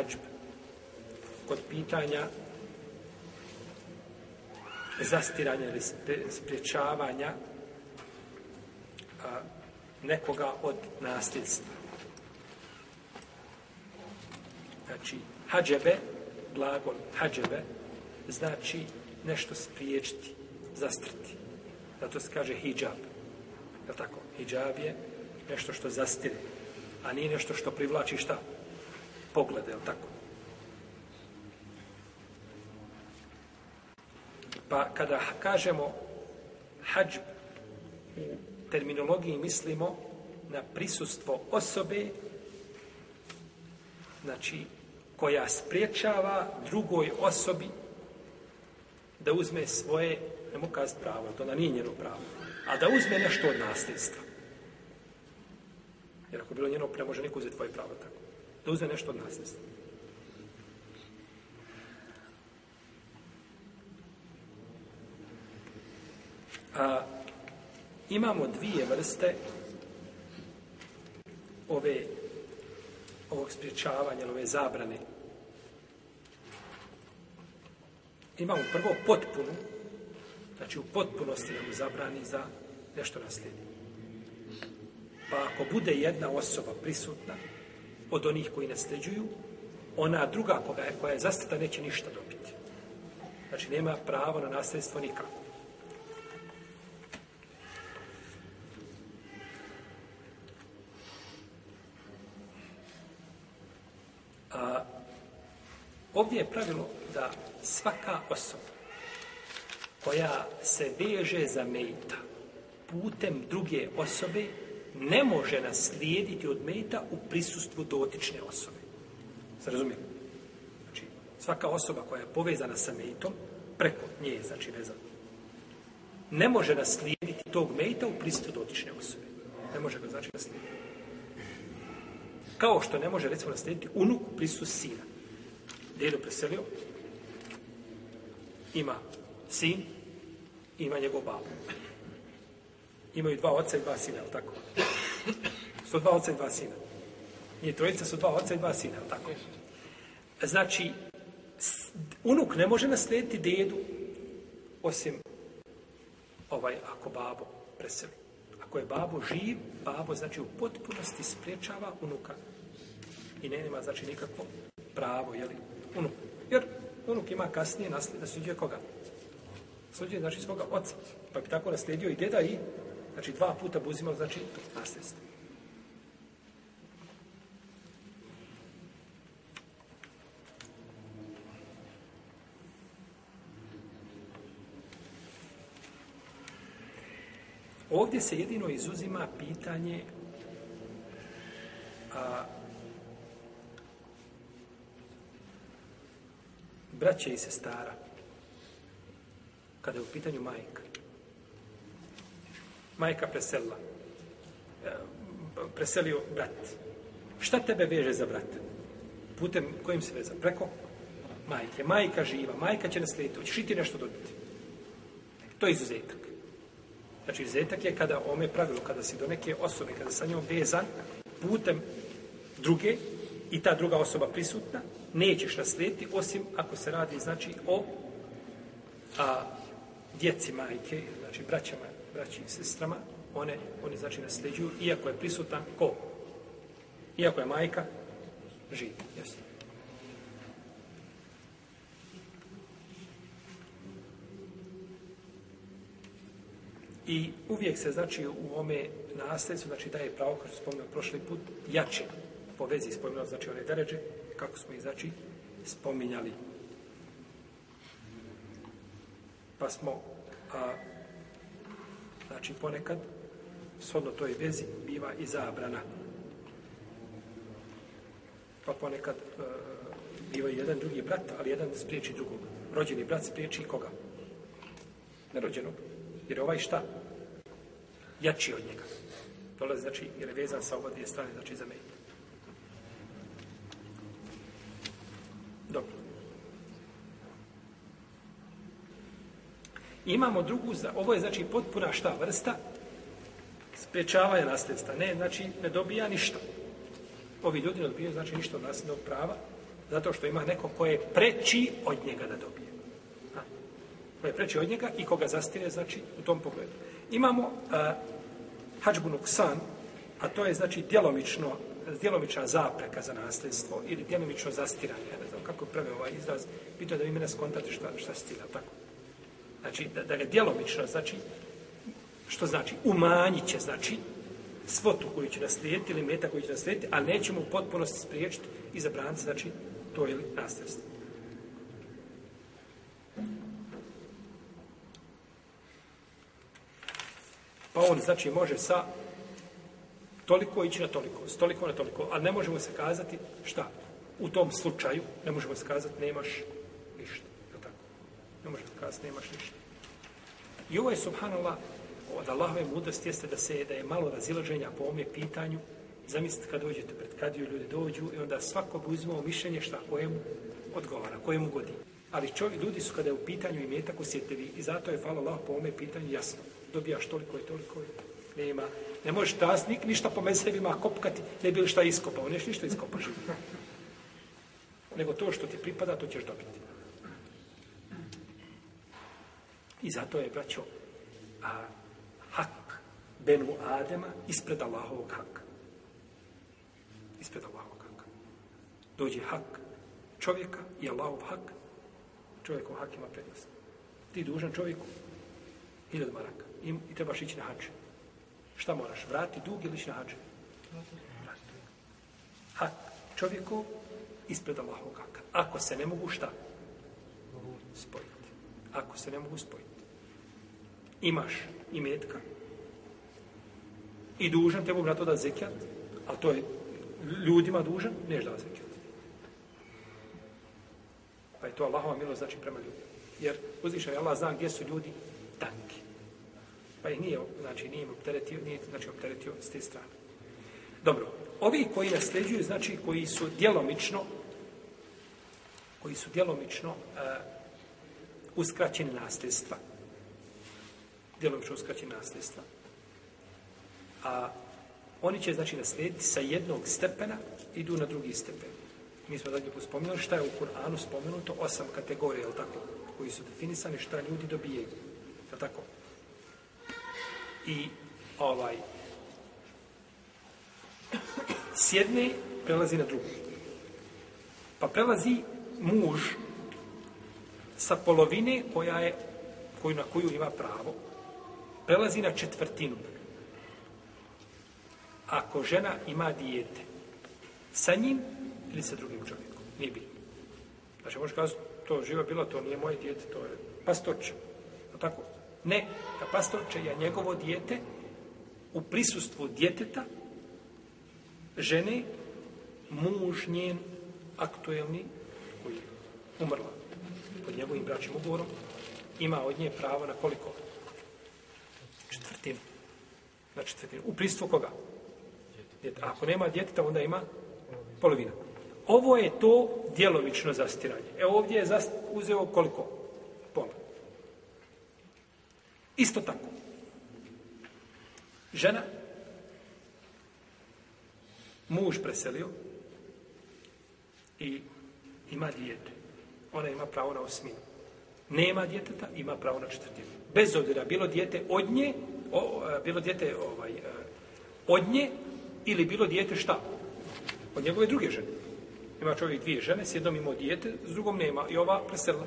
hađb kod pitanja zastiranja ili spriječavanja nekoga od nasljedstva. Znači, hađebe, glagol hađebe, znači nešto spriječiti, zastrti. Zato se kaže hijab. Je tako? Hijab je nešto što zastire, a nije nešto što privlači šta? poglede, jel tako? Pa kada kažemo hađ u terminologiji mislimo na prisustvo osobe znači koja spriječava drugoj osobi da uzme svoje ne mogu kazati pravo, to na nije njeno pravo a da uzme nešto od nasljedstva jer ako je bilo njeno, ne može niko uzeti tvoje pravo tako da uzme nešto od nas. imamo dvije vrste ove ovog spriječavanja, ove zabrane. Imamo prvo potpunu, znači u potpunosti nam zabrani za nešto naslijedi. Pa ako bude jedna osoba prisutna, od onih koji nasljeđuju, ona druga koja je, koja je zastata neće ništa dobiti. Znači, nema pravo na nasljedstvo nikako. A, ovdje je pravilo da svaka osoba koja se veže za mejta putem druge osobe ne može naslijediti od meta u prisustvu dotične osobe. Se Znači, svaka osoba koja je povezana sa metom, preko nje je, znači, vezana, ne može naslijediti tog meta u prisustvu dotične osobe. Ne može ga, znači, naslijediti. Kao što ne može, recimo, naslijediti unuk u prisustvu sina. Dijelu preselio, ima sin, ima njegov babu imaju dva oca i dva sina, jel tako? Su dva oca i dva sina. Nije trojica, su dva oca i dva sina, jel tako? Znači, unuk ne može naslijediti dedu, osim ovaj, ako babo preseli. Ako je babo živ, babo znači u potpunosti sprečava unuka. I ne nema znači nikakvo pravo, jeli, unuk. Jer unuk ima kasnije nasljeđuje koga? suđuje znači svoga oca. Pa bi tako naslijedio i deda i Znači dva puta bi uzimali, znači asest. Ovdje se jedino izuzima pitanje a, braće i sestara, kada je u pitanju majka majka preselila. E, preselio brat. Šta tebe veže za brat? Putem kojim se vezan, Preko majke. Majka živa, majka će naslijediti, hoćeš i ti nešto dobiti. To je izuzetak. Znači, izuzetak je kada ome pravilo, kada si do neke osobe, kada sa njom vezan, putem druge i ta druga osoba prisutna, nećeš naslijediti, osim ako se radi, znači, o a, djeci majke, znači, braćama braći i sestrama, one, one znači nasljeđuju, iako je prisutan ko? Iako je majka živi. Jesu. I uvijek se znači u ome nasljeđu znači daje pravo, kao što spomenuo prošli put, jače po vezi spomenuo, znači one deređe, kako smo ih znači spominjali. Pa smo a, Znači ponekad, shodno toj vezi, biva i zabrana. Pa ponekad e, jedan drugi brat, ali jedan spriječi drugog. Rođeni brat spriječi koga? Nerođenog. Jer ovaj šta? Jači od njega. Dolazi, znači, jer je vezan sa oba dvije strane, znači za imamo drugu, ovo je znači potpuna šta vrsta, je nasljedstva. Ne, znači ne dobija ništa. Ovi ljudi ne dobijaju znači ništa od nasljednog prava, zato što ima neko koje je preći od njega da dobije. Ha. Koje je preći od njega i koga zastire, znači, u tom pogledu. Imamo uh, san, a to je, znači, djelomično, djelomična zapreka za nasljedstvo ili djelomično zastiranje. Ne znam kako prave ovaj izraz, pitao da vi mene skontate šta, šta stila, tako. Znači, da, da ga djelomično, znači, što znači, umanjit će, znači, svotu koju će naslijediti ili meta koju će naslijediti, a nećemo u potpunosti spriječiti i zabraniti, znači, to ili nasljedstvo. Pa on, znači, može sa toliko ići na toliko, s toliko na toliko, ali ne možemo se kazati šta? U tom slučaju ne možemo se kazati nemaš ništa možeš možete nemaš ništa. I ovo je, subhanallah, od Allahove mudrosti jeste da se da je malo razilaženja po ome pitanju. Zamislite kad dođete pred kadiju, ljudi dođu i onda svako uzimao mišljenje šta kojemu odgovara, kojemu godi. Ali čovjek, ljudi su kada je u pitanju i metak osjetljivi i zato je, hvala Allah, po ome pitanju jasno. Dobijaš toliko i toliko nema. Ne možeš nik, ništa po mesevima kopkati, ne bi li šta iskopao, neš ništa iskopaš. Nego to što ti pripada, to ćeš dobiti. I zato je, braćo, a, hak Benu Adema ispred Allahovog haka. Ispred Allahovog haka. Dođe hak čovjeka i Allahov hak. Čovjeku hak ima prednost. Ti dužan čovjeku hiljad maraka. I, I trebaš ići na hač. Šta moraš? Vrati dug ili ići na hač? Hak čovjeku ispred Allahovog haka. Ako se ne mogu šta? Spojiti. Ako se ne mogu spojiti imaš i metka i dužan te Bog na to da zekijat, a to je ljudima dužan, neš da zekijat. Pa je to Allahova milost znači prema ljudima. Jer uzvišaj, Allah zna gdje su ljudi tanki. Pa ih nije, znači, nije im opteretio, nije, znači, opteretio s te strane. Dobro, ovi koji nasljeđuju, znači koji su djelomično koji su djelomično e, uskraćeni nasljedstva djelomično će nasljedstva. A oni će, znači, naslijediti sa jednog stepena, idu na drugi stepen. Mi smo zadnji put spomenuli šta je u Kur'anu spomenuto, osam kategorija, jel tako, koji su definisani, šta ljudi dobijaju, jel tako? I ovaj, s jedne prelazi na drugu. Pa prelazi muž sa polovine koja je, koju, na koju ima pravo, prelazi na četvrtinu. Ako žena ima dijete sa njim ili sa drugim čovjekom, nije bilo. Znači, možeš kazati, to živa bila, to nije moje dijete, to je pastorče. No, tako? Ne, da pastoče je njegovo dijete u prisustvu djeteta žene muž njen aktuelni koji je umrla pod njegovim bračnim ugovorom ima od nje pravo na koliko? Na znači, četvrtinu. U pristvu koga? ako nema djeteta, onda ima polovina. Ovo je to djelomično zastiranje. Evo ovdje je uzeo koliko? Pola. Isto tako. Žena, muž preselio i ima dijete. Ona ima pravo na osminu. Nema djeteta, ima pravo na četvrtinu. Bez obzira bilo dijete od nje o, bilo dijete ovaj, e, od nje ili bilo dijete šta? Od njegove druge žene. Ima čovjek dvije žene, s jednom imao dijete, s drugom nema i ova preselila.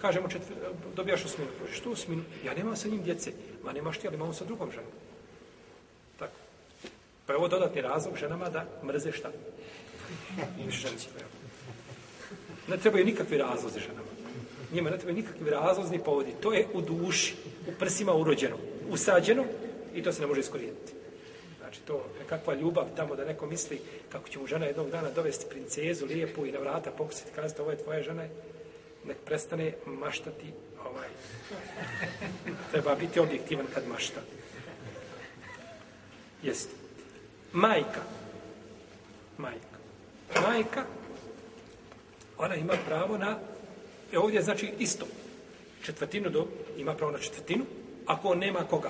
Kažemo, četvr, dobijaš osminu. što osminu? Ja nemam sa njim djece. Ma nemaš ti, ali imamo sa drugom ženom. Tako. Pa je ovo dodatni razlog ženama da mrze šta? Ženci. Ne trebaju nikakvi razlozi ženama. Njima ne trebaju nikakvi razlozni povodi. To je u duši, u prsima urođeno usađeno i to se ne može iskorijeniti. Znači, to kakva ljubav tamo da neko misli kako će mu žena jednog dana dovesti princezu lijepu i na vrata pokusiti kazati ovo je tvoja žena, nek prestane maštati ovaj. Treba biti objektivan kad mašta. jest Majka. Majka. Majka, ona ima pravo na, e ovdje znači isto, četvrtinu do, ima pravo na četvrtinu, ako on nema koga?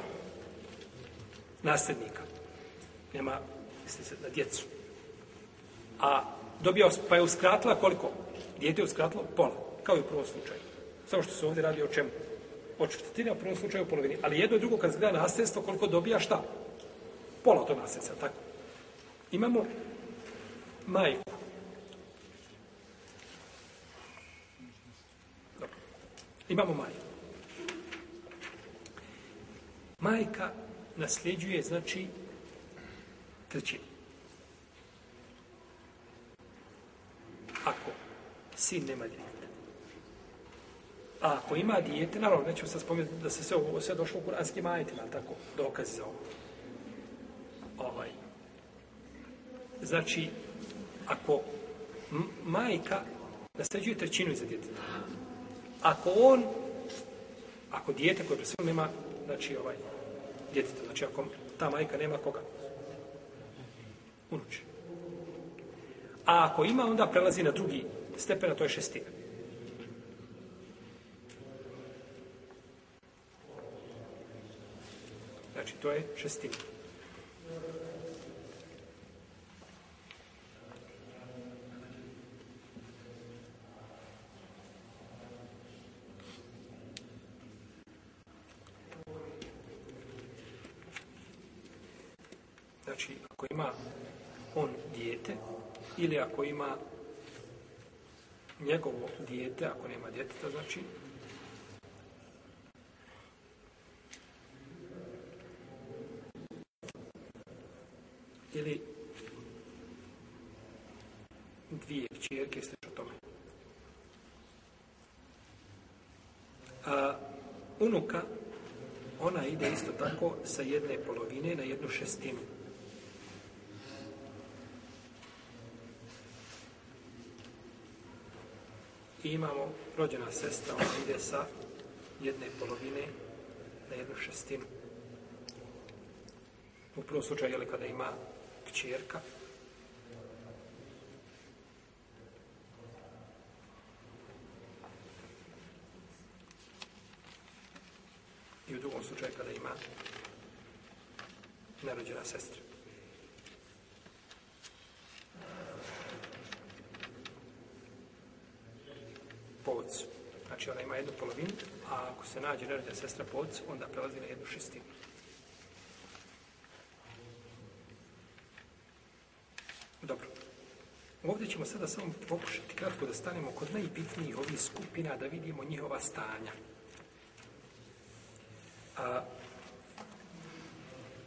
Nasljednika. Nema, misli se, na djecu. A dobio, pa je uskratila koliko? Dijete je uskratilo pola, kao i u prvom slučaju. Samo što se ovdje radi o čemu? O četvrtini, a u prvom slučaju u polovini. Ali jedno i drugo, kad gleda nasljedstvo, koliko dobija šta? Pola to nasljedstva, tako. Imamo majku. Imamo majku majka nasljeđuje, znači, trećinu. Ako sin nema dijete. A ako ima dijete, naravno, neću sad spomenuti da se sve ovo sve došlo u kuranskim jel tako, dokaz za ovo. Ovaj. Znači, ako majka nasljeđuje trećinu iza djeteta, ako on, ako dijete koje pre svema nema, znači, ovaj, djeteta. Znači, ako ta majka nema koga? Unuče. A ako ima, onda prelazi na drugi stepen, a to je šestina. Znači, to je šestina. Znači, ako ima on dijete, ili ako ima njegovo dijete, ako nema djeteta, znači, ili dvije čerke, slično tome. A unuka, ona ide isto tako sa jedne polovine na jednu šestinu. i imamo rođena sestra, ona ide sa jedne polovine na jednu šestinu. U prvom slučaju je li kada ima kćerka, i u drugom slučaju kada ima narođena sestra. po ocu. Znači ona ima jednu polovinu, a ako se nađe nerođena sestra po onda prelazi na jednu šestinu. Dobro. Ovdje ćemo sada samo pokušati kratko da stanemo kod najbitnijih ovih skupina, da vidimo njihova stanja.